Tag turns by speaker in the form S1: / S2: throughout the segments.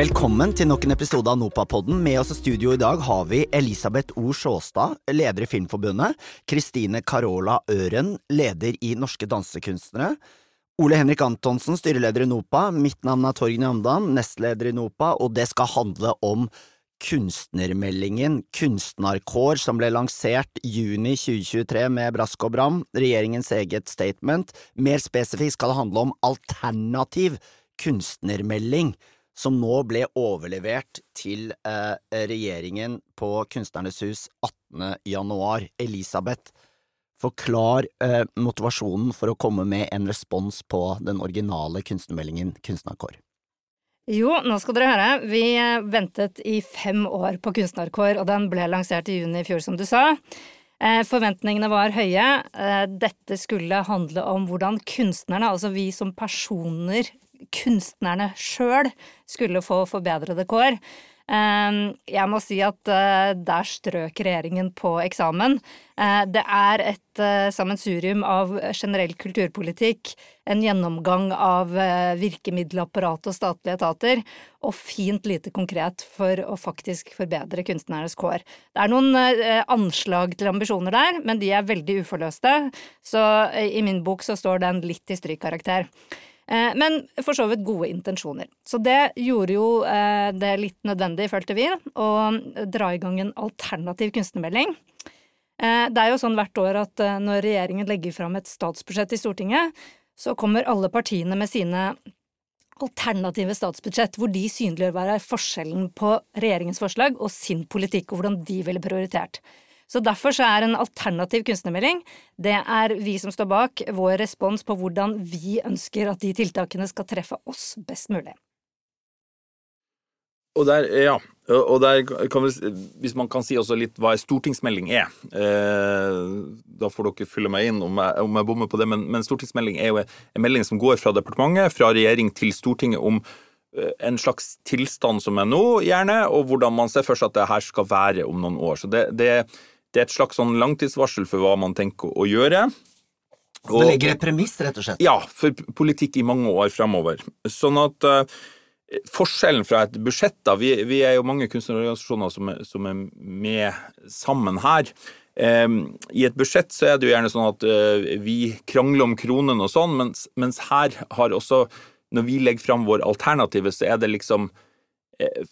S1: Velkommen til nok en episode av Nopapodden. Med oss i studio i dag har vi Elisabeth O. Sjåstad, leder i Filmforbundet, Kristine Carola Øren, leder i Norske Dansekunstnere, Ole Henrik Antonsen, styreleder i NOPA, mitt navn er Torgny Amdan, nestleder i NOPA, og det skal handle om kunstnermeldingen Kunstnarkår som ble lansert juni 2023 med brask og bram, regjeringens eget statement. Mer spesifikt skal det handle om alternativ kunstnermelding som nå ble overlevert til eh, regjeringen på Kunstnernes hus 18. januar. Elisabeth, forklar eh, motivasjonen for å komme med en respons på den originale kunstnermeldingen Kunstnerkår.
S2: Jo, nå skal dere høre. Vi eh, ventet i fem år på Kunstnerkår, og den ble lansert i juni i fjor, som du sa. Eh, forventningene var høye. Eh, dette skulle handle om hvordan kunstnerne, altså vi som personer, kunstnerne sjøl skulle få forbedrede kår. Ehm, jeg må si at eh, der strøk regjeringen på eksamen. Eh, det er et eh, sammensurium av generell kulturpolitikk, en gjennomgang av virkemiddelapparat og statlige etater, og fint lite konkret for å faktisk forbedre kunstnernes kår. Det er noen anslag til ambisjoner der, men de er veldig uforløste, så i min bok så står den litt i strykkarakter. Eh, men for så vidt gode intensjoner. Så det gjorde jo eh, det litt nødvendig, følte vi, å dra i gang en alternativ kunstnermelding. Eh, det er jo sånn hvert år at når regjeringen legger fram et statsbudsjett i Stortinget, så kommer alle partiene med sine alternative statsbudsjett, hvor de synliggjør hva er forskjellen på regjeringens forslag og sin politikk, og hvordan de ville prioritert. Så derfor så er en alternativ kunstnermelding det er vi som står bak, vår respons på hvordan vi ønsker at de tiltakene skal treffe oss best mulig.
S3: Og der, ja, og der kan vi, Hvis man kan si også litt hva en stortingsmelding er eh, Da får dere fylle meg inn om jeg, om jeg bommer på det, men, men, stortingsmelding er jo en melding som går fra departementet, fra regjering til Stortinget om eh, en slags tilstand som er nå, gjerne, og hvordan man ser for seg at det her skal være om noen år. Så det, det, det er et slags sånn langtidsvarsel for hva man tenker å gjøre.
S1: Og, det legger et premiss, rett og slett?
S3: Ja, for politikk i mange år fremover. Sånn at uh, forskjellen fra et budsjett da, vi, vi er jo mange kunstnerorganisasjoner som er, som er med sammen her. Um, I et budsjett så er det jo gjerne sånn at uh, vi krangler om kronen og sånn, mens, mens her har også Når vi legger fram vår alternative, så er det liksom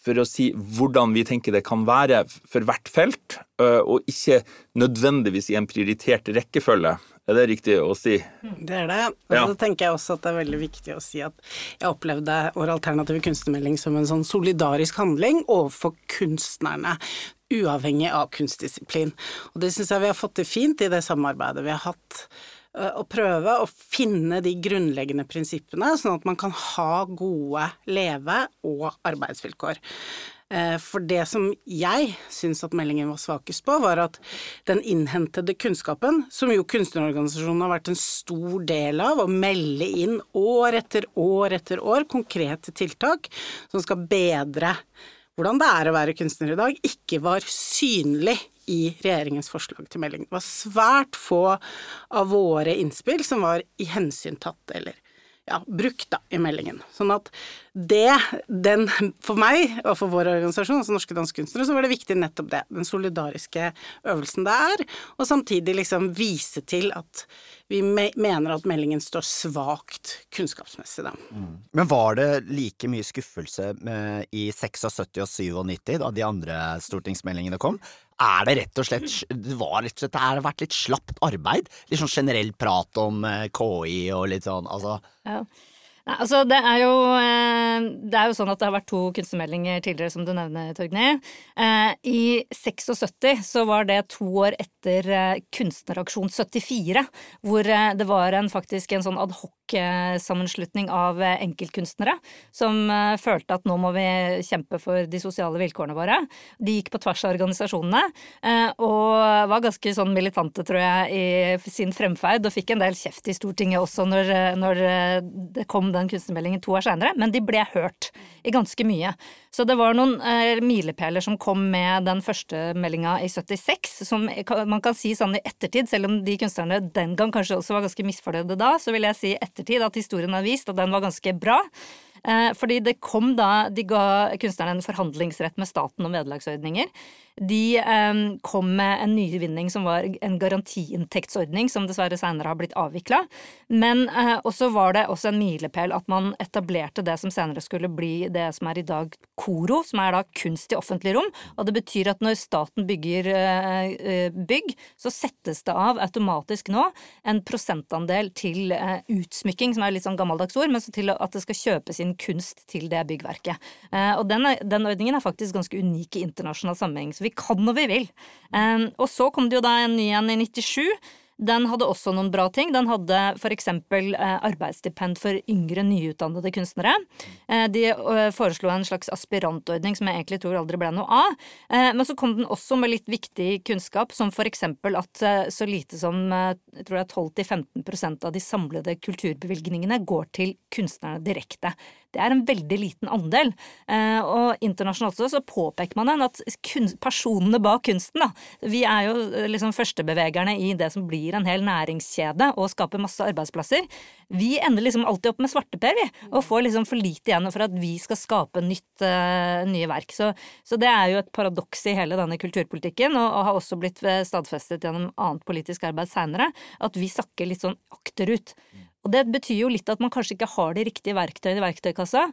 S3: for å si hvordan vi tenker det kan være for hvert felt, eh, og ikke nødvendigvis i en prioritert rekkefølge. Er det riktig å si?
S4: Det er det. Og ja. så tenker jeg også at det er veldig viktig å si at jeg opplevde vår alternative kunstnermelding som en sånn solidarisk handling overfor kunstnerne. Uavhengig av kunstdisiplin. Og det syns jeg vi har fått til fint i det samarbeidet vi har hatt Eh, å prøve å finne de grunnleggende prinsippene, sånn at man kan ha gode leve- og arbeidsvilkår. Eh, for det som jeg syns at meldingen var svakest på, var at den innhentede kunnskapen, som jo kunstnerorganisasjonen har vært en stor del av, å melde inn år etter år etter år konkrete tiltak som skal bedre hvordan det er å være kunstner i dag, ikke var synlig i regjeringens forslag til melding. Det var svært få av våre innspill som var i hensyntatt eller ja, brukt da, i meldingen. Sånn at det, den, for meg og for vår organisasjon, altså Norske Dansekunstnere, så var det viktig nettopp det. Den solidariske øvelsen det er, og samtidig liksom vise til at vi me mener at meldingen står svakt kunnskapsmessig, da. Mm.
S1: Men var det like mye skuffelse med, i 76 og 97 da de andre stortingsmeldingene kom? Er det rett og slett Det var rett og slett, det har vært litt slapt arbeid? Litt sånn generell prat om eh, KI og litt sånn, altså
S2: ja. Nei, altså det er, jo, eh, det er jo sånn at det har vært to kunstnermeldinger tidligere, som du nevner, Torgny. Eh, I 76 så var det to år etter Kunstneraksjon 74, hvor det var en, faktisk en sånn adhoc-sammenslutning av enkeltkunstnere som følte at nå må vi kjempe for de sosiale vilkårene våre. De gikk på tvers av organisasjonene og var ganske sånn militante, tror jeg, i sin fremferd, og fikk en del kjeft i Stortinget også når, når det kom den kunstnermeldingen to år seinere, men de ble hørt i ganske mye. Så det var noen eh, milepæler som kom med den første meldinga i 76, som man kan si sånn i ettertid, selv om de kunstnerne den gang kanskje også var ganske misfornøyde da, så vil jeg si i ettertid at historien har vist at den var ganske bra. Fordi det kom da De ga kunstnerne en forhandlingsrett med staten om vederlagsordninger. De kom med en nyvinning som var en garantiinntektsordning, som dessverre senere har blitt avvikla. Men også var det også en milepæl at man etablerte det som senere skulle bli det som er i dag KORO, som er da kunst i offentlig rom. Og det betyr at når staten bygger bygg, så settes det av automatisk nå en prosentandel til utsmykking, som er litt sånn gammeldags ord, men til at det skal kjøpes inn kunst til det byggverket. Og den, den ordningen er faktisk ganske unik i internasjonal sammenheng. Så vi kan når vi vil. Og så kom det jo da en ny en i 97 den hadde også noen bra ting. Den hadde eksempel eh, arbeidsstipend for yngre, nyutdannede kunstnere. Eh, de eh, foreslo en slags aspirantordning som jeg egentlig tror aldri ble noe av. Men så kom den også med litt viktig kunnskap, som eksempel at så lite som jeg tror det er 12-15% av de samlede kulturbevilgningene går til kunstnerne direkte. Det er en veldig liten andel. Og internasjonalt så påpeker man den at personene bak kunsten, da, vi er jo liksom førstebevegerne i det som blir en hel næringskjede og skaper masse arbeidsplasser. Vi ender liksom alltid opp med svarteper, vi, og får liksom for lite igjen for at vi skal skape nytt, uh, nye verk. Så, så, det er jo et paradoks i hele denne kulturpolitikken, og, og har også blitt eh, stadfestet gjennom annet politisk arbeid seinere, at vi sakker litt sånn akterut. Og det betyr jo litt at man kanskje ikke har de riktige verktøyene i verktøykassa.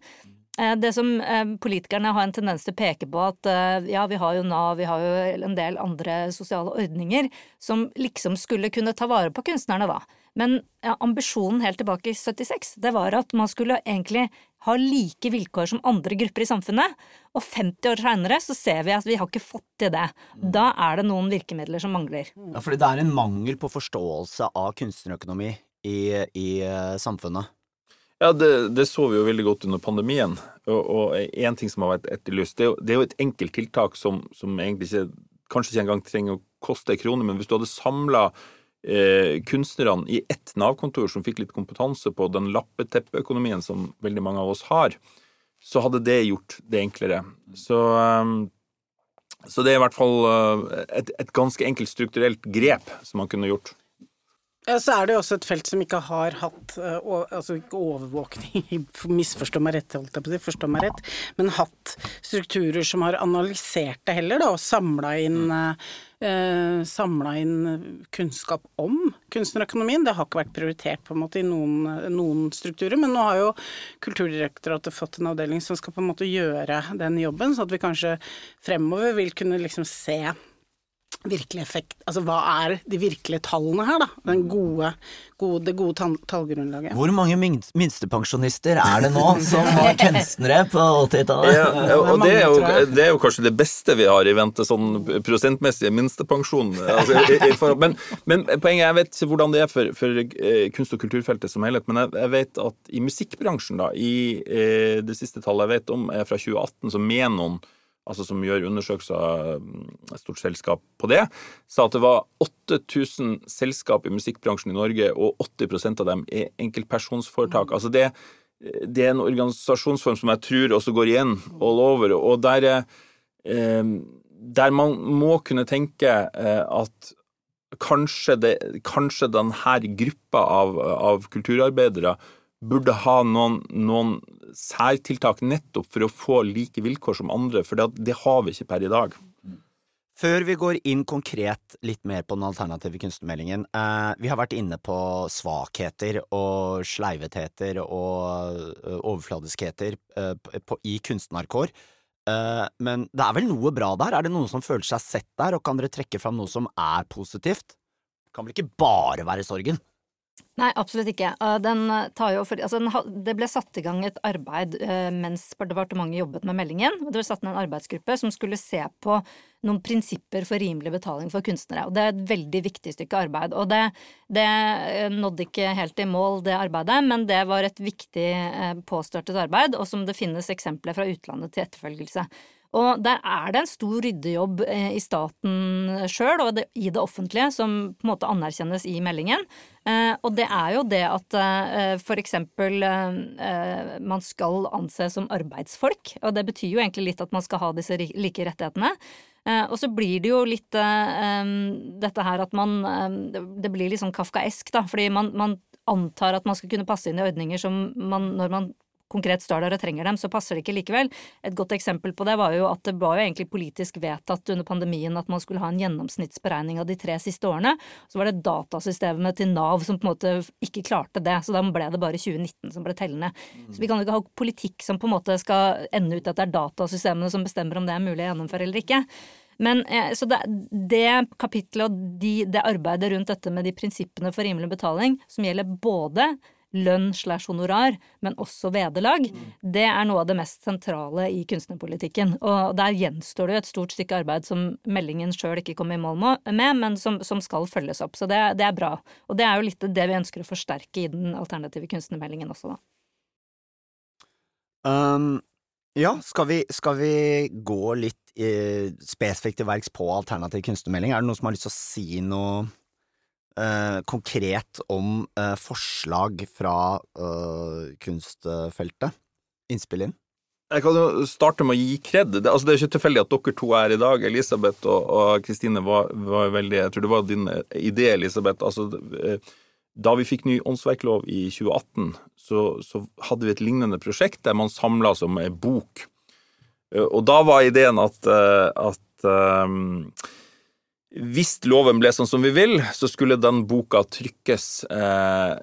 S2: Eh, det som eh, politikerne har en tendens til å peke på, at eh, ja, vi har jo Nav, vi har jo en del andre sosiale ordninger som liksom skulle kunne ta vare på kunstnerne, da. Men ja, ambisjonen helt tilbake i 76, det var at man skulle egentlig ha like vilkår som andre grupper i samfunnet. Og 50 år seinere så ser vi at vi har ikke fått til det. Da er det noen virkemidler som mangler.
S1: Ja, fordi det er en mangel på forståelse av kunstnerøkonomi i, i samfunnet.
S3: Ja, det, det, så vi jo veldig godt under pandemien. Og én ting som har vært etterlyst, det, det, er jo et enkelt tiltak som, som egentlig ikke, kanskje ikke engang trenger å koste ei krone, men hvis du hadde samla eh, kunstnerne i ett Nav-kontor som fikk litt kompetanse på den lappeteppeøkonomien som veldig mange av oss har, så hadde det gjort det enklere. Så, um, så det er i hvert fall uh, et, et ganske enkelt strukturelt grep som man kunne gjort.
S4: Ja, så er det jo også et felt som ikke har hatt uh, altså ikke overvåkning, misforstå meg rett, holdt jeg på å si, forstå meg rett, men hatt strukturer som har analysert det heller, da, og samla inn, uh, inn kunnskap om kunstnerøkonomien. Det har ikke vært prioritert på en måte i noen, noen, strukturer, men nå har jo Kulturdirektoratet fått en avdeling som skal på en måte gjøre den jobben, så at vi kanskje fremover vil kunne liksom se virkelig effekt Altså hva er de virkelige tallene her, da? Den gode, gode, det gode tallgrunnlaget.
S1: Hvor mange minstepensjonister er det nå som var kunstnere på 80-tallet?
S3: Ja, og det er, jo, det er, jo, kanskje det beste vi har i vente, sånn prosentmessig minstepensjon. Altså, men, men, poenget jeg vet ikke hvordan det er for, for eh, kunst- og kulturfeltet som helhet, men jeg, jeg, vet at i musikkbransjen, da, i eh, det siste tallet jeg vet om, er fra 2018, så Menon altså som gjør undersøkelser, av et stort selskap på det, sa at det var 8000 selskap i musikkbransjen i Norge, og 80% av dem er enkeltpersonsforetak. Altså det, det, er en organisasjonsform som jeg tror også går igjen all over, og der, eh, der man må kunne tenke eh, at kanskje, det, kanskje denne gruppa av, av kulturarbeidere burde ha noen, noen særtiltak nettopp for å få like vilkår som andre, for det, det har vi ikke per i dag.
S1: Før vi går inn konkret litt mer på den alternative kunstnermeldingen, eh, vi har vært inne på svakheter og sleivetheter og uh, overfladiskheter eh, på, i kunstnerkår. Eh, men det er vel noe bra der? Er det noen som føler seg sett der, og kan dere trekke fram noe som er positivt? Det kan vel ikke bare være sorgen?
S2: Nei, absolutt ikke. For, altså det ble satt i gang et arbeid uh, mens departementet jobbet med meldingen. Det ble satt ned en arbeidsgruppe som skulle se på noen prinsipper for rimelig betaling for kunstnere. Og Det er et veldig viktig stykke arbeid. Og det, det eh, nådde ikke helt i mål, det arbeidet, men det var et viktig påstartet arbeid, og som det finnes eksempler fra utlandet til etterfølgelse. Og der er det en stor ryddejobb eh, i staten sjøl og i det offentlige som på en måte anerkjennes i meldingen. Eh, og det er jo det at f.eks. for eksempel man skal anses som arbeidsfolk, og det betyr jo egentlig litt at man skal ha disse like rettighetene. Og så blir det jo litt dette her at man Det blir litt sånn kafkaesk, da, fordi man, man antar at man skal kunne passe inn i ordninger som man, når man konkret står der og trenger dem, så passer det ikke likevel. Et godt eksempel på det var jo at det var jo egentlig politisk vedtatt under pandemien at man skulle ha en gjennomsnittsberegning av de tre siste årene. Så var det datasystemet til Nav som på en måte ikke klarte det, så da ble det bare 2019 som ble tellende. Så vi kan jo ikke ha politikk som på en måte skal ende ut at det er datasystemene som bestemmer om det er mulig å gjennomføre eller ikke. Men, eh, så det, det kapittelet og de, det arbeidet rundt dette med de prinsippene for rimelig betaling, som gjelder både lønn slash honorar, men også vederlag, det er noe av det mest sentrale i kunstnerpolitikken. Og der gjenstår det jo et stort stykke arbeid som meldingen sjøl ikke kom i mål med, men som, som skal følges opp. Så det, det, er bra. Og det er jo litt det vi ønsker å forsterke i den alternative kunstnermeldingen også, da.
S1: Um, ja, skal vi, skal vi gå litt eh, spesifikt til verks på alternativ kunstnermelding? Er det noen som har lyst til å si noe eh, konkret om eh, forslag fra eh, kunstfeltet? Innspill inn?
S3: Jeg kan jo starte med å gi kred. Det, altså, det er ikke tilfeldig at dere to er i dag. Elisabeth og Kristine var, var, veldig Jeg tror det var din idé, Elisabeth. Altså, eh, da vi fikk ny åndsverklov i 2018, så, så hadde vi et lignende prosjekt der man samla som ei bok. Eh, og da var ideen at, eh, at um, hvis loven ble sånn som vi vil, så skulle den boka trykkes eh,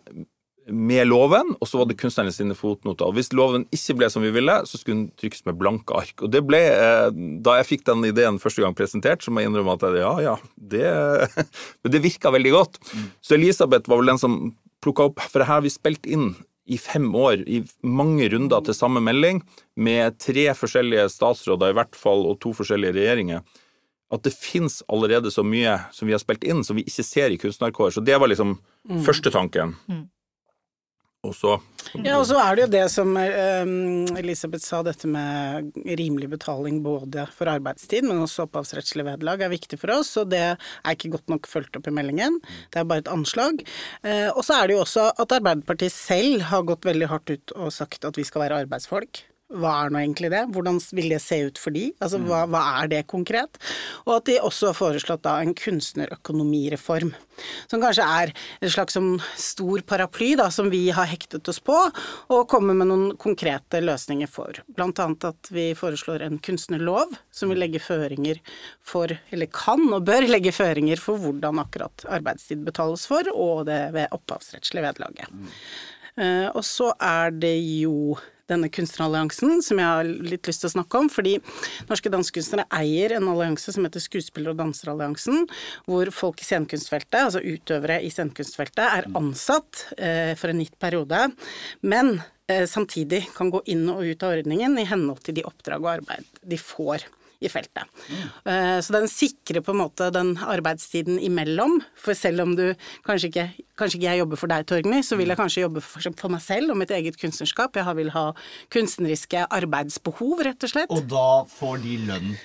S3: med loven, og så var det kunstnerne sine fotnoter. Og Hvis loven ikke ble som vi ville, så skulle den trykkes med blanke ark. Og det ble, eh, Da jeg fikk den ideen første gang presentert, så må jeg innrømme at ja, ja, det Men det virka veldig godt. Mm. Så Elisabeth var vel den som plukka opp, for her har vi spilt inn i fem år, i mange runder til samme melding, med tre forskjellige statsråder i hvert fall, og to forskjellige regjeringer at det finnes allerede så mye som vi har spilt inn, som vi ikke ser i kunstnerkår. Så det var liksom mm. første tanken. Mm. Og så
S4: Ja, og så er det jo det som um, Elisabeth sa, dette med rimelig betaling både for arbeidstid, men også opphavsrettslig vederlag er viktig for oss, og det er ikke godt nok fulgt opp i meldingen. Det er bare et anslag. Uh, og så er det jo også at Arbeiderpartiet selv har gått veldig hardt ut og sagt at vi skal være arbeidsfolk hva er nå egentlig det? Hvordan vil det se ut for de? Altså hva, hva, er det konkret? Og at de også har foreslått da en kunstnerøkonomireform. Som kanskje er en slags sånn stor paraply da, som vi har hektet oss på, og kommer med noen konkrete løsninger for. Blant annet at vi foreslår en kunstnerlov som vil legge føringer for, eller kan og bør legge føringer for hvordan akkurat arbeidstid betales for, og det ved opphavsrettslige vederlaget. Mm. Uh, og så er det jo denne kunstneralliansen, som jeg har litt lyst til å snakke om. Fordi Norske Dansekunstnere eier en allianse som heter Skuespiller- og danseralliansen, hvor folk i scenekunstfeltet, altså utøvere i scenekunstfeltet, er ansatt eh, for en gitt periode, men eh, samtidig kan gå inn og ut av ordningen i henhold til de oppdrag og arbeid de får i feltet. Mm. Så den sikrer på en måte den arbeidstiden imellom, for selv om du kanskje ikke Kanskje ikke jeg jobber for deg, Torgny, så vil jeg kanskje jobbe for, for meg selv og mitt eget kunstnerskap. Jeg vil ha kunstneriske arbeidsbehov, rett og slett.
S1: Og da får de lønn?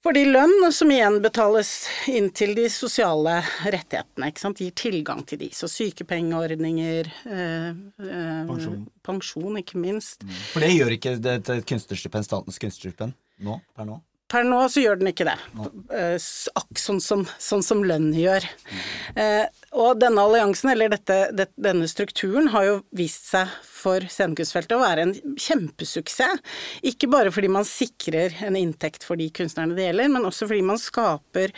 S4: Fordi lønn, som igjen betales inn til de sosiale rettighetene. ikke sant? Gir tilgang til de. Så sykepengeordninger eh, eh, pensjon. pensjon. ikke minst. Mm.
S1: For det gjør ikke det, det kunstnerstipend, Statens kunstnerstipend, nå, per nå?
S4: Per nå så gjør den ikke det. akk sånn som, sånn som lønn gjør. Eh, og denne alliansen, eller dette, denne strukturen, har jo vist seg for scenekunstfeltet å være en kjempesuksess. Ikke bare fordi man sikrer en inntekt for de kunstnerne det gjelder, men også fordi man skaper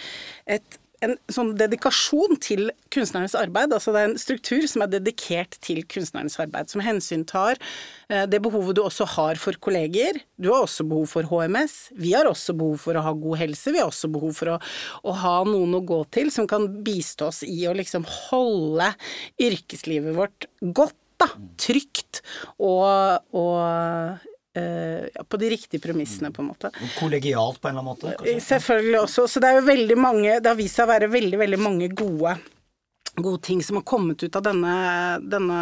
S4: et en sånn dedikasjon til kunstnernes arbeid. Altså det er en struktur som er dedikert til kunstnernes arbeid, som hensyntar eh, det behovet du også har for kolleger. Du har også behov for HMS. Vi har også behov for å ha god helse. Vi har også behov for å, å ha noen å gå til som kan bistå oss i å liksom holde yrkeslivet vårt godt. Da, trygt og, og Uh, på de riktige premissene, på en måte.
S1: Kollegialt på en eller annen måte?
S4: Kanskje? Selvfølgelig også. Så det er jo veldig mange Det har vist seg å være veldig, veldig mange gode gode ting som har kommet ut av denne, denne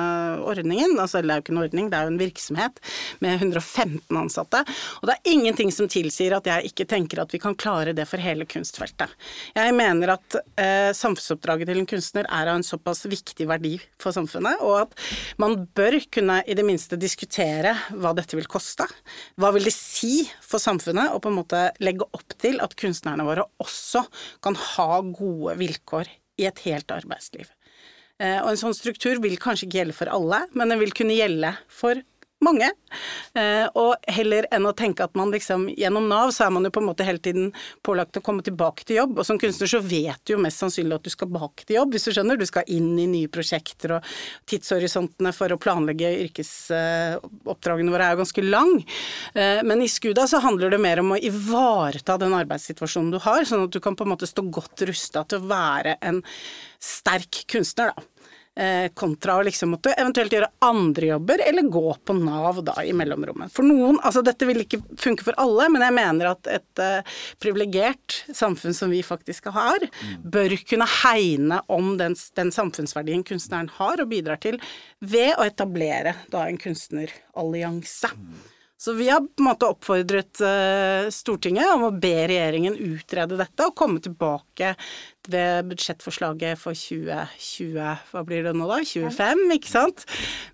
S4: ordningen. Altså, det er jo ikke en ordning, det er jo en virksomhet med 115 ansatte. Og det er ingenting som tilsier at jeg ikke tenker at vi kan klare det for hele kunstfeltet. Jeg mener at eh, samfunnsoppdraget til en kunstner er av en såpass viktig verdi for samfunnet, og at man bør kunne i det minste diskutere hva dette vil koste. Hva vil det si for samfunnet å på en måte legge opp til at kunstnerne våre også kan ha gode vilkår i et helt arbeidsliv. Eh, og en sånn struktur vil kanskje ikke gjelde for alle, men den vil kunne gjelde for mange. Eh, og heller enn å tenke at man liksom gjennom Nav så er man jo på en måte hele tiden pålagt å komme tilbake til jobb. Og som kunstner så vet du jo mest sannsynlig at du skal tilbake til jobb, hvis du skjønner. Du skal inn i nye prosjekter, og tidshorisontene for å planlegge yrkesoppdragene våre er jo ganske lang. Eh, men i Skuda så handler det mer om å ivareta den arbeidssituasjonen du har, sånn at du kan på en måte stå godt rusta til å være en sterk kunstner, da. Eh, kontra å liksom måtte eventuelt gjøre andre jobber, eller gå på Nav da i mellomrommet. For noen, altså dette vil ikke funke for alle, men jeg mener at et uh, privilegert samfunn som vi faktisk har, bør kunne hegne om den, den, samfunnsverdien kunstneren har og bidrar til, ved å etablere da en kunstnerallianse. Så vi har på en måte oppfordret uh, Stortinget om å be regjeringen utrede dette og komme tilbake ved budsjettforslaget for 2020, hva blir det nå da, 25, ikke sant,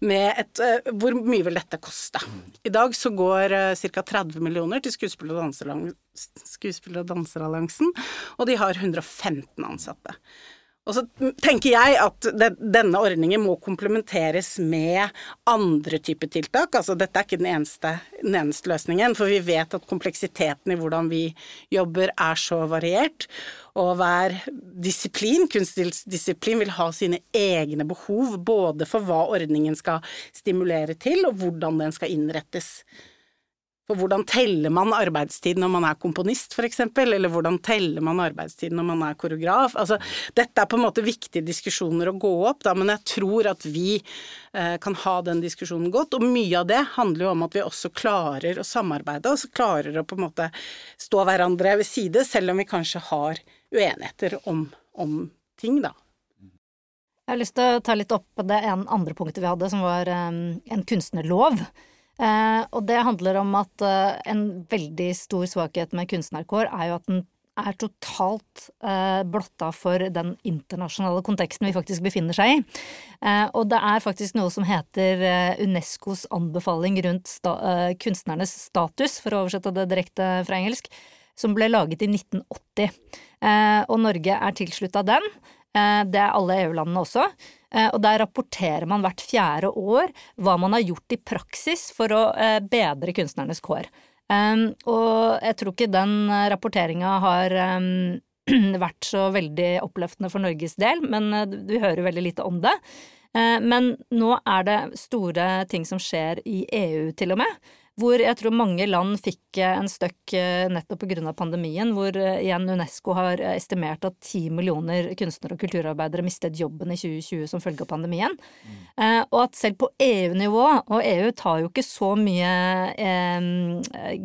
S4: med et uh, Hvor mye vil dette koste? I dag så går uh, ca. 30 millioner til Skuespill og danseralliansen, og de har 115 ansatte. Og så tenker jeg at det, denne ordningen må komplementeres med andre typer tiltak. Altså dette er ikke den eneste, den eneste, løsningen, for vi vet at kompleksiteten i hvordan vi jobber er så variert. Og hver disiplin, kunstdisiplin, vil ha sine egne behov, både for hva ordningen skal stimulere til, og hvordan den skal innrettes. For hvordan teller man arbeidstid når man er komponist, f.eks., eller hvordan teller man arbeidstid når man er koreograf? Altså, dette er på en måte viktige diskusjoner å gå opp, da, men jeg tror at vi eh, kan ha den diskusjonen godt. Og mye av det handler jo om at vi også klarer å samarbeide, og så klarer å på en måte stå hverandre ved side, selv om vi kanskje har uenigheter om, om ting, da.
S2: Jeg har lyst til å ta litt opp det en andre punktet vi hadde, som var um, en kunstnerlov. Eh, og det handler om at eh, en veldig stor svakhet med kunstnerkår er jo at den er totalt eh, blotta for den internasjonale konteksten vi faktisk befinner seg i. Eh, og det er faktisk noe som heter eh, Unescos anbefaling rundt sta eh, kunstnernes status, for å oversette det direkte fra engelsk, som ble laget i 1980. og Norge er tilslutta den. Det er alle EU-landene også. Eh, og der rapporterer man hvert fjerde år hva man har gjort i praksis for å eh, bedre kunstnernes kår. Og jeg tror ikke den rapporteringa har vært så veldig oppløftende for Norges del, men eh, vi hører veldig lite om det. Men nå er det store ting som skjer i EU, til og med hvor jeg tror mange land fikk eh, en støkk eh, nettopp av pandemien, hvor eh, igjen Unesco har estimert at ti millioner kunstnere og kulturarbeidere mistet jobben i 2020 som følge av pandemien. Mm. Og at selv på EU-nivå, og EU tar jo ikke så mye eh,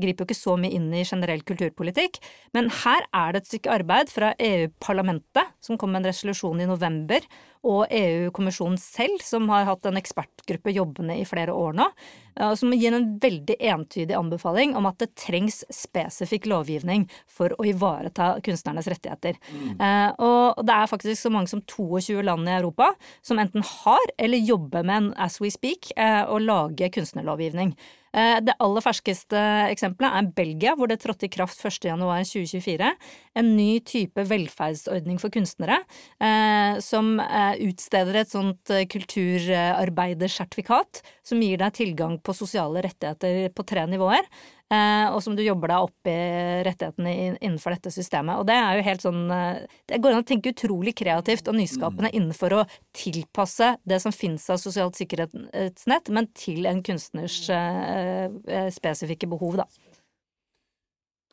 S2: griper jo ikke så mye inn i generell kulturpolitikk, men her er det et stykke arbeid fra EU-parlamentet, som kom med en resolusjon i november, og EU-kommisjonen selv, som har hatt en ekspertgruppe jobbende i flere år nå, eh, som gir en veldig entydig anbefaling om at det trengs spesifikk lovgivning for å ivareta kunstnernes rettigheter. Mm. Og det er faktisk så mange som 22 land i Europa som enten har eller jobber med en as we speak eh, å lage kunstnerlovgivning. Eh, det aller ferskeste eksempelet er Belgia, hvor det trådte i kraft 1.1.2024 en ny type velferdsordning for kunstnere, eh, som eh, utsteder et sånt kulturarbeidersertifikat som gir deg tilgang på sosiale rettigheter på tre nivåer. Eh, og som du jobber deg opp i rettighetene innenfor dette systemet. Og det er jo helt sånn eh, Det går an å tenke utrolig kreativt og nyskapende mm. innenfor å tilpasse det som finnes av sosialt sikkerhetsnett, men til en kunstners uh, spesifikke behov, da.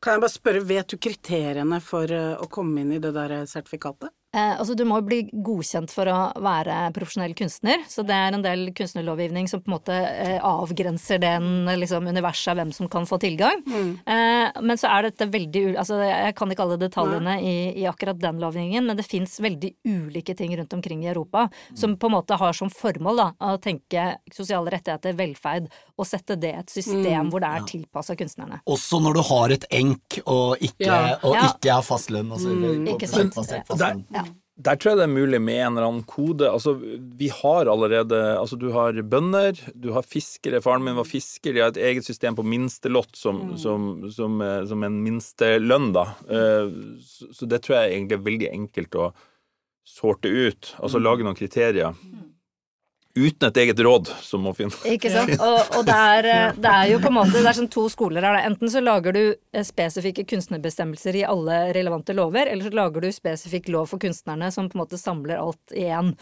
S4: Kan jeg bare spørre, vet du kriteriene for å komme inn i det der sertifikatet?
S2: Eh, altså Du må jo bli godkjent for å være profesjonell kunstner, så det er en del kunstnerlovgivning som på en måte eh, avgrenser den liksom, universet av hvem som kan få tilgang. Mm. Eh, men så er dette veldig altså Jeg kan ikke alle detaljene i, i, akkurat den lovgivningen, men det fins veldig ulike ting rundt omkring i Europa som på en måte har som formål da, å tenke sosiale rettigheter, velferd, og sette det i et system mm. hvor det er ja. tilpassa kunstnerne.
S1: Også når du har et enk og ikke, ja. og ikke har fastlønn lønn. Altså. Mm. Ikke
S3: sant. Ja. Der tror jeg det er mulig med en eller annen kode. Altså, vi har allerede Altså, du har bønder, du har fiskere. Faren min var fisker, de har et eget system på minstelott som, mm. som, som, eh, som en minstelønn, da. Eh, så det tror jeg egentlig er veldig enkelt å sorte ut. Altså mm. lage noen kriterier. Uten et eget råd som må finne
S2: Ikke sant? Og, og det, er, eh, det, er, jo på en måte Det er sånn to skoler her. Enten så lager du eh, spesifikke kunstnerbestemmelser i alle relevante lover, eller så lager du spesifikk lov for kunstnerne som på en måte samler alt i én.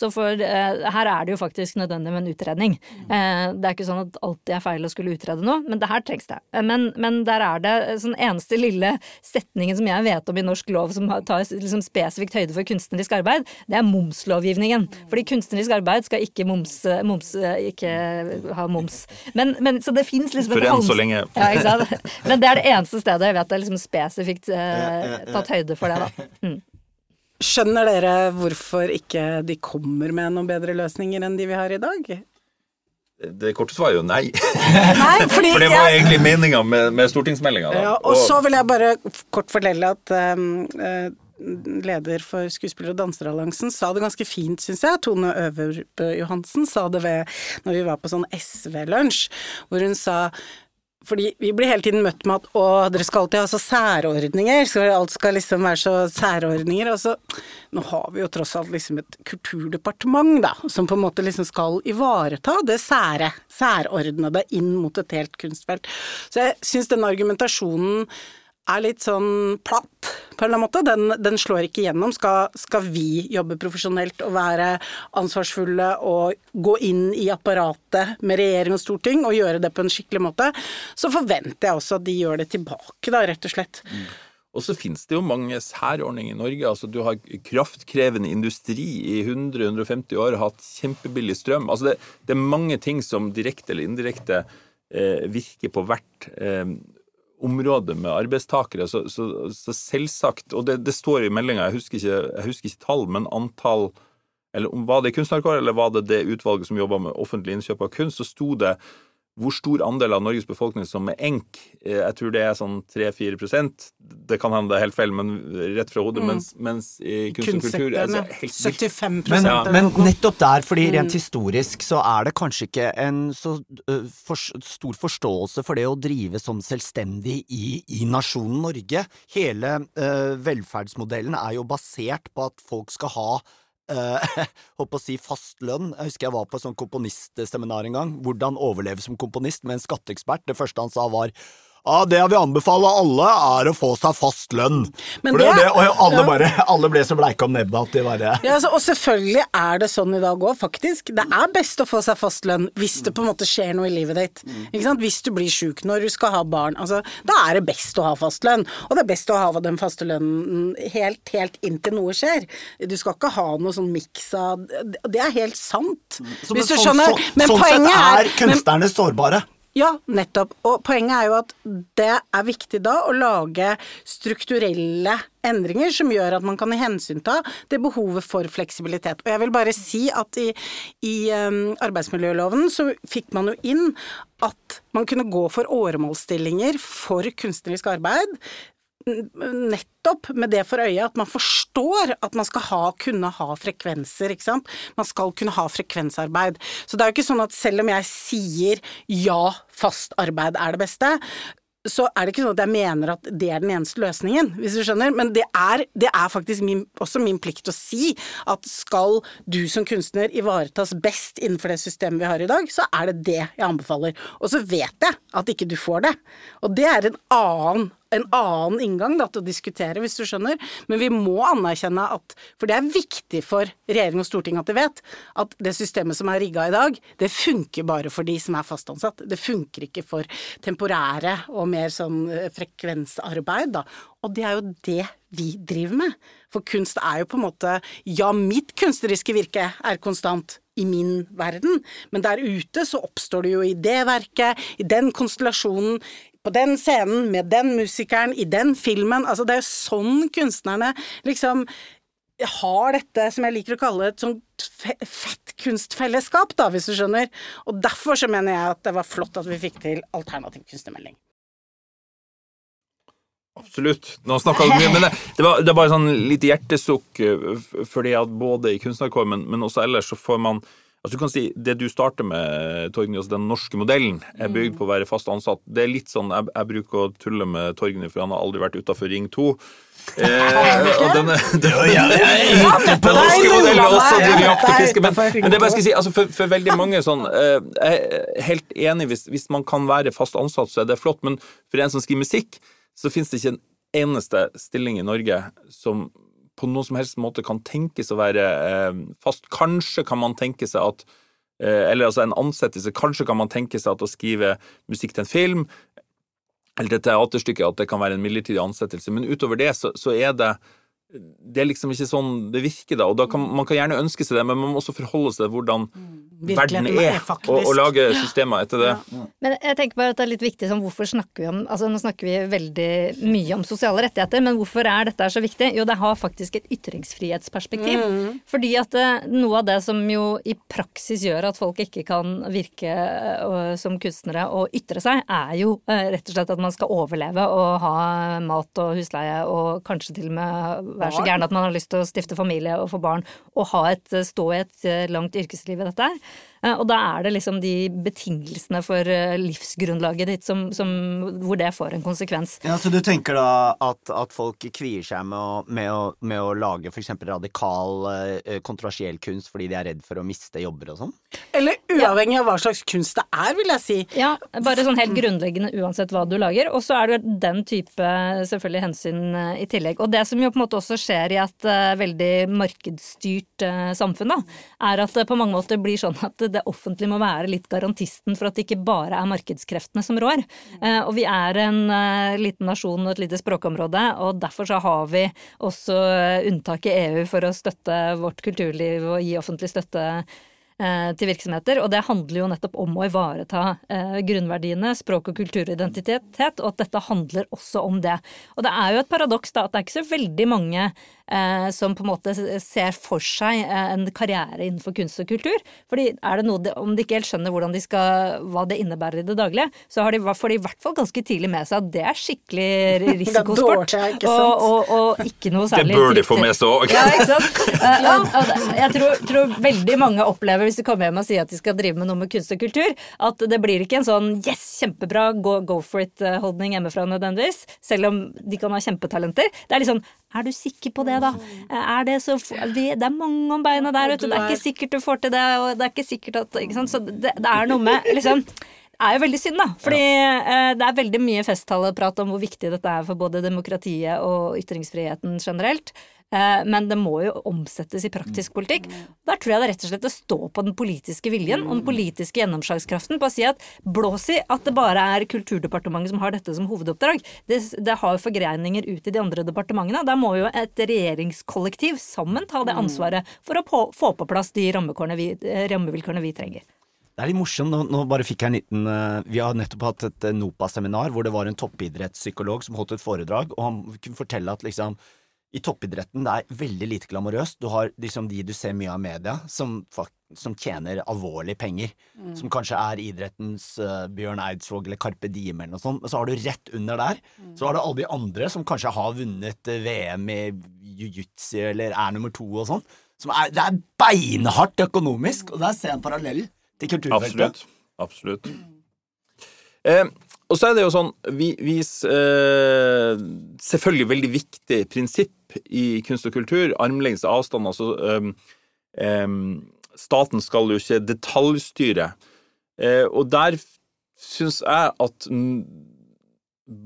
S2: Så for eh, her er det jo faktisk nødvendig med en utredning. Eh, det er ikke sånn at alltid er feil å skulle utrede noe, men det her trengs det. Eh, men, men der er det sånn eneste lille setningen som jeg vet om i norsk lov som tar liksom spesifikt høyde for kunstnerisk arbeid, det er momslovgivningen. Fordi kunstnerisk arbeid skal ikke, moms, moms, ikke ha moms. Men, men så det fins liksom
S3: For enn så lenge.
S2: Ja, ikke sant? Men det er det eneste stedet jeg vet det er liksom spesifikt eh, tatt høyde for det, da. Mm.
S4: Skjønner dere hvorfor ikke de kommer med noen bedre løsninger enn de vi har i dag?
S3: Det korte svaret er jo nei.
S4: nei fordi,
S3: For det var egentlig meninga med, med stortingsmeldinga.
S4: Ja, og, og, så vil jeg bare kort fortelle at um, uh, leder for Skuespiller- og danseralliansen sa det ganske fint, syns jeg. Tone Øverbø Johansen sa det ved når vi var på sånn SV-lunsj, hvor hun sa fordi vi blir hele tiden møtt med at å, dere skal alltid ha så særordninger, så alt skal liksom være så særordninger. Og Nå har vi jo tross alt liksom et kulturdepartement, da, som på en måte liksom skal ivareta det sære, særordnede inn mot et helt kunstfelt. Så jeg syns den argumentasjonen er litt sånn platt, på en eller annen måte. Den, den slår ikke gjennom. Skal, skal, vi jobbe profesjonelt og være ansvarsfulle og gå inn i apparatet med regjering og storting og gjøre det på en skikkelig måte, så forventer jeg også at de gjør det tilbake, da, rett og slett. Mm.
S3: Og så finnes det jo mange særordninger i Norge. Altså, du har kraftkrevende industri i 100-150 år har hatt kjempebillig strøm. Altså, det, det, er mange ting som direkte eller indirekte eh, virker på hvert eh, område med arbeidstakere, så, så, så selvsagt Og det, det, står i meldinga, jeg, jeg, husker ikke tall, men antall eller Var det kunstnerkår, eller var det det utvalget som jobba med offentlig innkjøp av kunst, så sto det hvor stor andel av Norges befolkning som er enk. Eh, jeg tror det er sånn 3-4% Det kan hende det er helt feil, men rett fra hodet. Mm. Mens, mens, i kunst og kultur altså, helt
S4: 75
S1: men, ja. men nettopp der, fordi mm. rent historisk så er det kanskje ikke en så uh, for, stor forståelse for det å drive som selvstendig i, i nasjonen Norge. Hele uh, velferdsmodellen er jo basert på at folk skal ha eh, holdt på å si fast lønn. Jeg husker jeg var på et sånn komponistseminar en gang. Hvordan overleve som komponist med en skatteekspert. Det første han sa var ja, det jeg vil anbefale alle, er å få seg fast lønn. Men For det, det, og alle, bare, alle ble så bleike om nebbet at de bare
S4: ja, altså, Og selvfølgelig er det sånn i dag òg, faktisk. Det er best å få seg fast lønn hvis det på en måte skjer noe i livet ditt. Hvis du blir sjuk, når du skal ha barn. Altså, da er det best å ha fast lønn. Og det er best å ha den faste lønnen helt, helt inntil noe skjer. Du skal ikke ha noe sånn miks av Det er helt sant.
S1: Så, hvis du skjønner. Så, så, Men sånn poenget er Sånn sett er kunstnerne sårbare.
S4: Ja, nettopp. Og poenget er jo at det er viktig da å lage strukturelle endringer som gjør at man kan hensynta det behovet for fleksibilitet. Og jeg vil bare si at i, i um, arbeidsmiljøloven så fikk man jo inn at man kunne gå for åremålsstillinger for kunstnerisk arbeid nettopp med det for øye at man forstår at man skal ha, kunne ha frekvenser, ikke sant. Man skal kunne ha frekvensarbeid. Så det er jo ikke sånn at selv om jeg sier ja, fast arbeid er det beste, så er det ikke sånn at jeg mener at det er den eneste løsningen, hvis du skjønner. Men det er, det er faktisk min, også min plikt å si at skal du som kunstner ivaretas best innenfor det systemet vi har i dag, så er det det jeg anbefaler. Og så vet jeg at ikke du får det. Og det er en annen en annen inngang da, til å diskutere, hvis du skjønner. Men vi må anerkjenne at For det er viktig for regjering og storting at de vet at det systemet som er rigga i dag, det funker bare for de som er fast ansatt. Det funker ikke for temporære og mer sånn eh, frekvensarbeid, da. Og det er jo det vi driver med. For kunst er jo på en måte Ja, mitt kunstneriske virke er konstant i min verden, men der ute så oppstår det jo i det verket, i den konstellasjonen, på den scenen, med den musikeren, i den filmen. Altså, det er jo sånn kunstnerne liksom har dette som jeg liker å kalle et sånt fett kunstfellesskap, da, hvis du skjønner. Og derfor så mener jeg at det var flott at vi fikk til alternativ kunstnermelding.
S3: Absolutt. Nå snakka du mye, men det, det, var, det var sånn lite hjertesukk, eh, fordi at både i kunstnerkår, men, men også ellers, så får man Altså du kan si Det du starter med, Torgny, altså den norske modellen, er bygd på å være fast ansatt. Det er litt sånn, Jeg, jeg bruker å tulle med Torgny, for han har aldri vært utafor Ring 2. Eh, og denne, den, den norske modellen er også driver jakt og fiske. Men, men det er bare jeg skal si, altså for, for veldig mange sånn eh, Jeg er helt enig, hvis, hvis man kan være fast ansatt, så er det flott. Men for en som skriver musikk, så finnes det ikke en eneste stilling i Norge som på noen som helst måte kan tenkes å være eh, fast. Kanskje kan man tenke seg at eh, Eller altså en ansettelse. Kanskje kan man tenke seg at å skrive musikk til en film eller til teaterstykket at det kan være en midlertidig ansettelse. Men utover det så, så er det det er liksom ikke sånn det virker, da. Og da kan, man kan gjerne ønske seg det, men man må også forholde seg til hvordan verden er, og, og lage systemer etter det.
S2: Ja. Men jeg tenker bare at det er litt viktig sånn, hvorfor snakker vi om Altså nå snakker vi veldig mye om sosiale rettigheter, men hvorfor er dette så viktig? Jo, det har faktisk et ytringsfrihetsperspektiv. Mm. Fordi at uh, noe av det som jo i praksis gjør at folk ikke kan virke uh, som kunstnere og ytre seg, er jo uh, rett og slett at man skal overleve og ha mat og husleie og kanskje til og med være så gæren at man har lyst til å stifte familie og få barn og ha et, stå i et eh, langt yrkesliv i dette her. Og da er det liksom de betingelsene for eh, livsgrunnlaget ditt som, som, hvor det får en konsekvens.
S1: Ja, Så du tenker da at, at folk kvier seg med å, med å, med å lage f.eks. radikal, kontroversiell kunst fordi de er redd for å miste jobber og sånn?
S4: Eller uavhengig ja. av hva slags kunst det er, vil jeg si.
S2: Ja, bare sånn helt grunnleggende uansett hva du lager. Og så er det den type selvfølgelig hensyn i tillegg. Og det som jo på en måte også skjer i et veldig markedsstyrt samfunn, da, er at det på mange måter blir sånn at det offentlige må være litt garantisten for at det ikke bare er markedskreftene som rår. Eh, og vi er en eh, liten nasjon og et lite språkområde, og derfor så har vi også unntak i EU for å støtte vårt kulturliv og gi offentlig støtte Eh, til virksomheter. Og det handler jo nettopp om å ivareta eh, grunnverdiene, språk og kulturidentitet, og at dette handler også om det. Og det er jo et paradoks da at det er ikke så veldig mange eh, som på en måte ser for seg eh, en karriere innenfor kunst og kultur. Fordi er det noe de, om de ikke helt skjønner de skal, hva det innebærer i det daglige, så har de, får de i hvert fall ganske tidlig med seg at det er skikkelig risikosport.
S4: det er dårlig,
S2: og, og, og, ikke noe særlig
S3: Det bør de få med seg òg.
S2: Ja, ikke sant. ja. jeg tror, tror veldig mange opplever hvis de kommer hjem og sier at de skal drive med noe med kunst og kultur, at det blir ikke en sånn yes, kjempebra, go, go for it-holdning hjemmefra nødvendigvis, selv om de kan ha kjempetalenter. Det er litt sånn er du sikker på det, da? Er det så Det er mange om beina der, vet du. Det er ikke sikkert du får til det, og det er ikke sikkert at ikke? Så det, det er noe med liksom det er jo veldig synd, da. Fordi ja. det er veldig mye festtaleprat om hvor viktig dette er for både demokratiet og ytringsfriheten generelt. Eh, men det må jo omsettes i praktisk politikk. Der tror jeg det er rett og slett å stå på den politiske viljen og den politiske gjennomslagskraften på å si at blås i at det bare er Kulturdepartementet som har dette som hovedoppdrag. Det, det har jo forgreininger ut i de andre departementene. Der må jo et regjeringskollektiv sammen ta det ansvaret for å på, få på plass de vi, eh, rammevilkårene vi trenger.
S1: Det er litt morsomt. Nå, nå bare fikk jeg en liten uh, Vi har nettopp hatt et NOPA-seminar hvor det var en toppidrettspsykolog som holdt et foredrag, og han kunne fortelle at liksom i toppidretten det er veldig lite glamorøst. Du har liksom de du ser mye av i media, som, som tjener alvorlige penger. Mm. Som kanskje er idrettens uh, Bjørn Eidsvåg eller Carpe Diem eller noe sånt. Men så har du rett under der, mm. så har du alle de andre som kanskje har vunnet uh, VM i jiu-jitsu eller er nummer to og sånn. Er, det er beinhardt økonomisk, og der ser jeg en parallell til kulturfeltet.
S3: Absolutt. Absolutt. Eh, og så er det jo sånn vi, vi eh, Selvfølgelig veldig viktig prinsipp i kunst og kultur. Armlengdes avstand. Altså um, um, Staten skal jo ikke detaljstyre. Uh, og der syns jeg at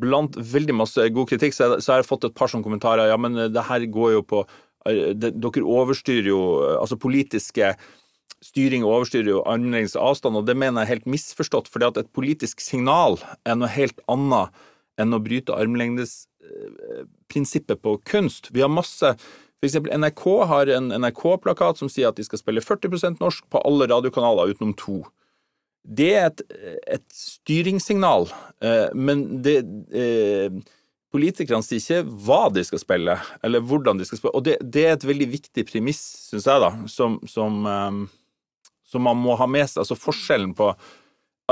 S3: blant veldig masse god kritikk, så, har jeg fått et par sånne kommentarer. Ja, men det her går jo på Dere overstyrer jo Altså politiske styring og overstyrer jo armlengdes avstand, og det mener jeg er helt misforstått. fordi at et politisk signal er noe helt annet enn å bryte armlengdesprinsippet på kunst. Vi har masse for eksempel NRK har en NRK-plakat som sier at de skal spille 40% norsk på alle radiokanaler utenom to. Det er et, et styringssignal, eh, men det eh, Politikerne sier ikke hva de skal spille, eller hvordan de skal spille. Og det, det er et veldig viktig premiss, syns jeg, da, som, som, um, som, man må ha med seg. Altså forskjellen på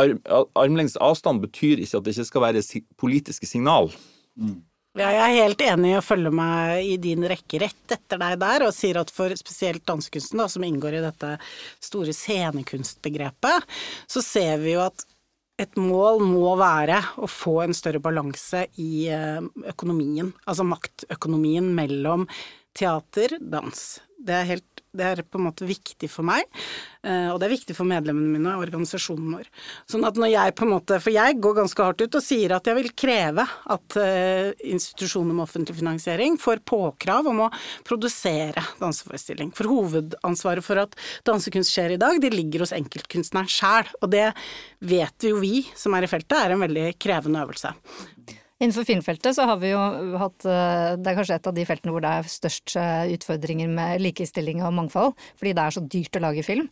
S3: arm, Armlengdes avstand betyr ikke at det ikke skal være politiske signal. Mm.
S4: Ja, jeg er helt enig i å følge meg i din rekke rett etter deg der, og sier at for spesielt dansekunsten, da, som inngår i dette store scenekunstbegrepet, så ser vi jo at et mål må være å få en større balanse i eh, økonomien, altså maktøkonomien mellom teater, dans. Det er helt det er på en måte viktig for meg, eh, og det er viktig for medlemmene mine og organisasjonen vår. Sånn at når jeg på en måte For jeg går ganske hardt ut og sier at jeg vil kreve at eh, institusjoner med offentlig finansiering får påkrav om å produsere danseforestilling. For hovedansvaret for at dansekunst skjer i dag, det ligger hos enkeltkunstneren sjæl. Og det vet jo vi som er i feltet, er en veldig krevende øvelse.
S2: Innenfor filmfeltet så har vi jo hatt eh, Det er kanskje et av de feltene hvor det er størst eh, utfordringer med likestilling og mangfold, fordi det er så dyrt å lage film.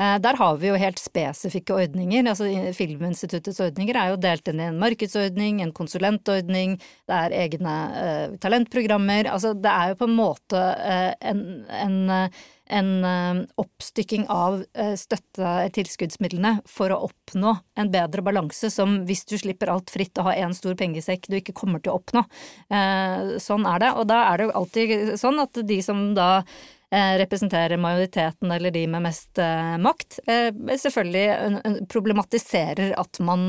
S2: Eh, der har vi jo helt spesifikke ordninger. altså Filminstituttets ordninger er jo delt inn i en markedsordning, en konsulentordning, det er egne uh, talentprogrammer. Altså det er jo på en måte uh, en, en uh, en eh, oppstykking av eh, støtte- tilskuddsmidlene for å oppnå en bedre balanse, som hvis du slipper alt fritt og har én stor pengesekk du ikke kommer til å oppnå. Eh, sånn er det. Og da er det jo alltid sånn at de som da representerer majoriteten eller de med mest makt, selvfølgelig problematiserer at man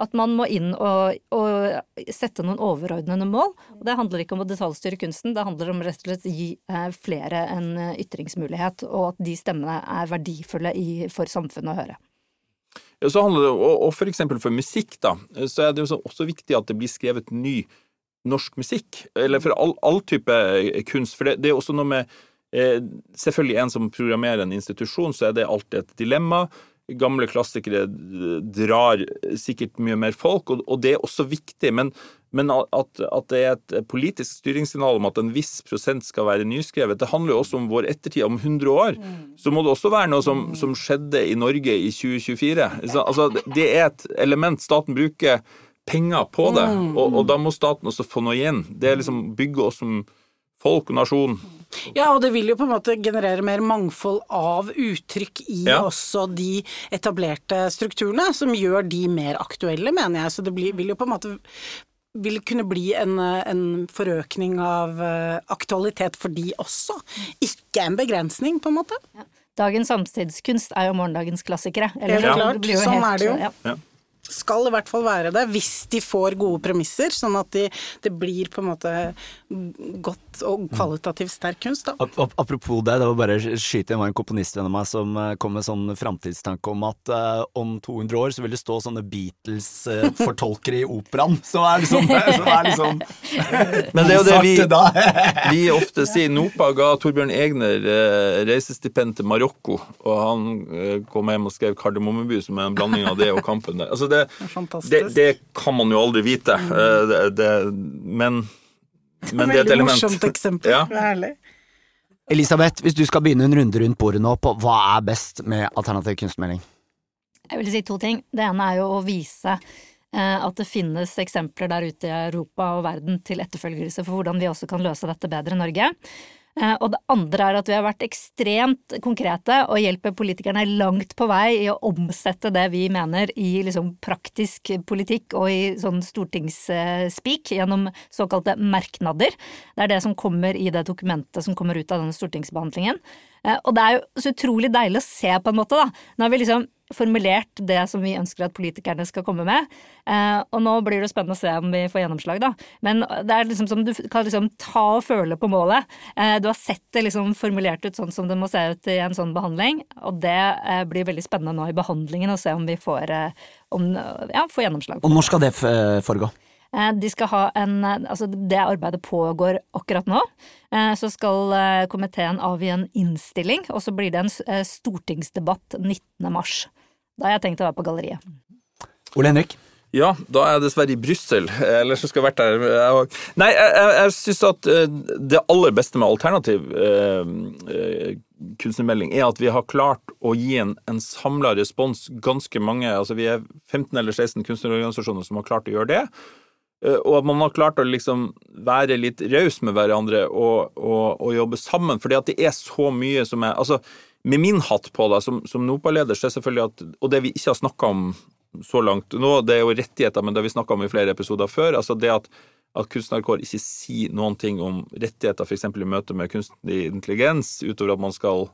S2: at man må inn og, og, sette noen overordnede mål. Og det handler ikke om å detaljstyre kunsten, det handler om rett og slett å gi eh, flere en eh, ytringsmulighet, og at de stemmene er verdifulle i, for samfunnet å høre.
S3: Ja, så handler det, og, og for eksempel for musikk, da, så er det jo også viktig at det blir skrevet ny norsk musikk. Eller for all, all type eh, kunst. For det, det er også noe med Selvfølgelig en som programmerer en institusjon, så er det alltid et dilemma gamle klassikere drar sikkert mye mer folk, og, og det er også viktig. Men, men at, at, det er et politisk styringssignal om at en viss prosent skal være nyskrevet, det handler jo også om vår ettertid. Om 100 år så må det også være noe som, som skjedde i Norge i 2024. Altså, det er et element staten bruker penger på det, og, og da må staten også få noe igjen. Det er liksom bygge oss som folk og nasjon.
S4: Ja, og det vil jo på en måte generere mer mangfold av uttrykk i ja. også de etablerte strukturene, som gjør de mer aktuelle, mener jeg. Så det blir, vil jo på en måte vil kunne bli en, en forøkning av eh, aktualitet for de også. Ikke en begrensning, på en måte. Ja.
S2: Dagens samtidskunst er jo morgendagens klassikere.
S4: Eller, helt klart, sånn helt, er det jo. Ja skal i hvert fall være det, hvis de får gode premisser, sånn at de, det blir på en måte godt og kvalitativt sterk kunst. Da.
S1: Apropos det, det var bare skyte, det var en komponistvenn av meg som eh, kom med sånn framtidstanke om at uh, om 200 år så vil det stå sånne Beatles-fortolkere uh, i operaen, som er liksom, som er liksom
S3: Men det er jo det vi, vi ofte sier. NOPA ga Torbjørn Egner uh, reisestipend til Marokko, og han kom hjem og skrev 'Kardemommeby', som er en blanding av det og Kampen der. Altså det, det, det, kan man jo aldri vite, mm. det, men men det er et element.
S4: Veldig morsomt eksempel. Ja. Herlig.
S1: Elisabeth, hvis du skal begynne en runde rundt bordet nå på hva er best med alternativ kunstmelding?
S2: Jeg vil si to ting. Det ene er jo å vise eh, at det finnes eksempler der ute i Europa og verden til etterfølgelse for hvordan vi også kan løse dette bedre i Norge. Eh, og det andre er at vi har vært ekstremt konkrete og hjelper politikerne langt på vei i å omsette det vi mener i liksom praktisk politikk og i sånn stortingsspeak gjennom såkalte merknader. Det er det som kommer i det dokumentet som kommer ut av denne stortingsbehandlingen. Eh, og det er jo så utrolig deilig å se, på en måte, da. Nå har vi liksom formulert det som vi ønsker at politikerne skal komme med. Eh, og nå blir det spennende å se om vi får gjennomslag, da. Men det er liksom som du kan liksom ta og føle på målet. Eh, du har sett det liksom formulert ut sånn som det må se ut i en sånn behandling, og det eh, blir veldig spennende nå i behandlingen å se om vi får, om, ja, får gjennomslag.
S1: Og når skal det foregå?
S2: De skal ha en, altså Det arbeidet pågår akkurat nå. Så skal komiteen avgi en innstilling, og så blir det en stortingsdebatt 19. mars. Da har jeg tenkt å være på galleriet.
S1: Ole Henrik?
S3: Ja, da er jeg dessverre i Brussel. Ellers skulle jeg vært der. Nei, jeg, jeg, jeg syns at eh, det aller beste med alternativ eh, eh, kunstnermelding er at vi har klart å gi en, en samla respons. Ganske mange, altså vi er 15 eller 16 kunstnerorganisasjoner som har klart å gjøre det. Eh, og at man har klart å liksom være litt raus med hverandre og, og, og, jobbe sammen. fordi at det er så mye som er altså med min hatt på, da, som, som NOPA-leder, så er selvfølgelig at Og det vi ikke har snakka om så langt nå, det er jo rettigheter, men det har vi snakka om i flere episoder før. altså det at at kunstnerkår ikke sier noen ting om rettigheter, f.eks. i møte med kunstig intelligens, utover at man skal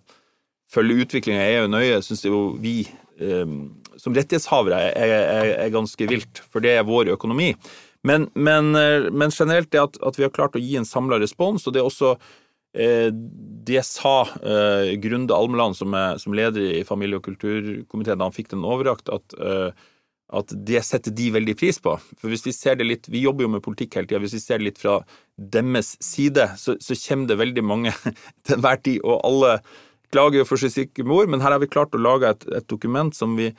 S3: følge utviklinga i EU nøye, syns jo vi eh, som rettighetshavere er, er, er, ganske vilt, for det er vår økonomi. Men, men, eh, men generelt det at, at, vi har klart å gi en samla respons, og det er også det sa eh, Grunde Almeland, som, er, som leder i familie- og kulturkomiteen da han fikk den overrakt, at eh, at det setter de veldig pris på. For hvis Vi ser det litt, vi jobber jo med politikk hele tida. Hvis vi ser det litt fra deres side, så, så kommer det veldig mange til enhver tid, og alle klager jo for sin syke mor, men her har vi klart å lage et, et, dokument som vi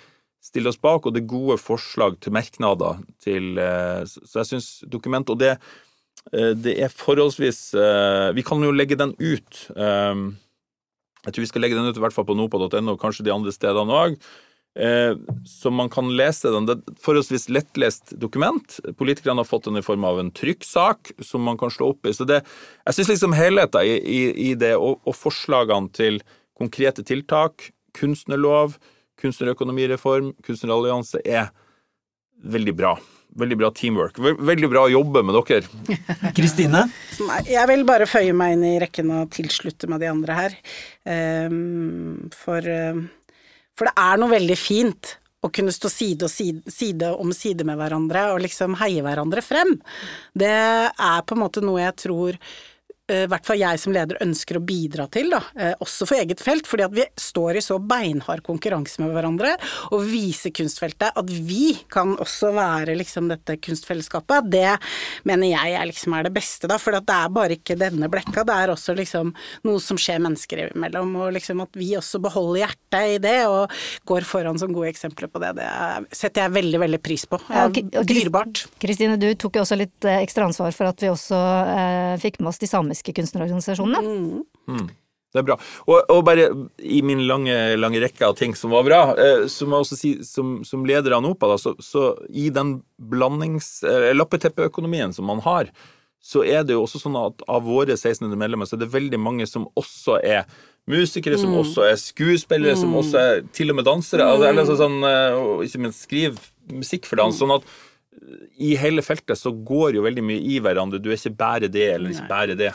S3: stiller oss bak, og det er gode forslag til merknader til eh, Så jeg syns dokumentet Og det, eh, det, er forholdsvis eh, Vi kan jo legge den ut. Jeg tror vi skal legge den ut i hvert fall på nopa.no, kanskje de andre stedene òg. Eh, så man kan lese den. Det er et forholdsvis lettlest dokument. Politikerne har fått den i form av en trykksak som man kan slå opp i. Så det, jeg syns liksom helheten i, i, i, det, og, og, forslagene til konkrete tiltak, kunstnerlov, kunstnerøkonomireform, kunstnerallianse, er veldig bra. Veldig bra teamwork. Veldig bra å jobbe med dere.
S1: Kristine?
S4: Jeg vil bare føye meg inn i rekken og tilslutte med de andre her. Um, for um for det er noe veldig fint å kunne stå side, side, side om side med hverandre og liksom heie hverandre frem. Det er på en måte noe jeg tror Eh, i hvert fall jeg som leder ønsker å bidra til, da, eh, også for eget felt, fordi at vi står i så beinhard konkurranse med hverandre, og viser kunstfeltet at vi kan også være liksom dette kunstfellesskapet, det mener jeg er, liksom er det beste, da, for det er bare ikke denne blekka, det er også liksom noe som skjer mennesker imellom, og liksom at vi også beholder hjertet i det, og går foran som gode eksempler på det, det setter jeg veldig, veldig pris på. Ja, Dyrebart.
S2: Kristine, du tok jo også litt eh, ekstra ansvar for at vi også eh, fikk med oss de samiske samiske kunstnerorganisasjonene. Mm.
S3: Mm. Det er bra. Og, og, bare i min lange, lange, rekke av ting som var bra, eh, så må jeg også si som, som leder av NOPA, da, så, så, i den blandings... Eh, lappeteppeøkonomien som man har, så er det jo også sånn at av våre 1600 medlemmer, så er det veldig mange som også er musikere, som mm. også er skuespillere, mm. som også er til og med dansere, mm. eller altså sånn, eh, og ikke minst skriver musikk for dans. sånn at i hele feltet så går jo veldig mye i hverandre. Du er ikke bare det eller ikke bare det.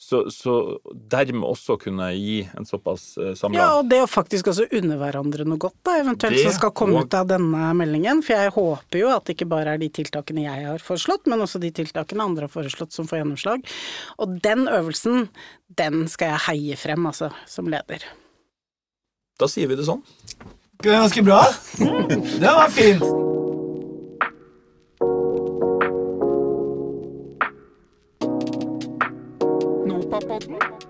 S3: Så, så, dermed også kunne gi en såpass uh, samla
S4: Ja, og det å faktisk også unne hverandre noe godt, da, eventuelt det, som skal komme og... ut av denne meldingen. For jeg håper jo at det ikke bare er de tiltakene jeg har foreslått, men også de tiltakene andre har foreslått som får gjennomslag. Og den øvelsen, den skal jeg heie frem, altså, som leder.
S3: Da sier vi det sånn.
S1: Ganske bra. Det var fint.
S5: Thank.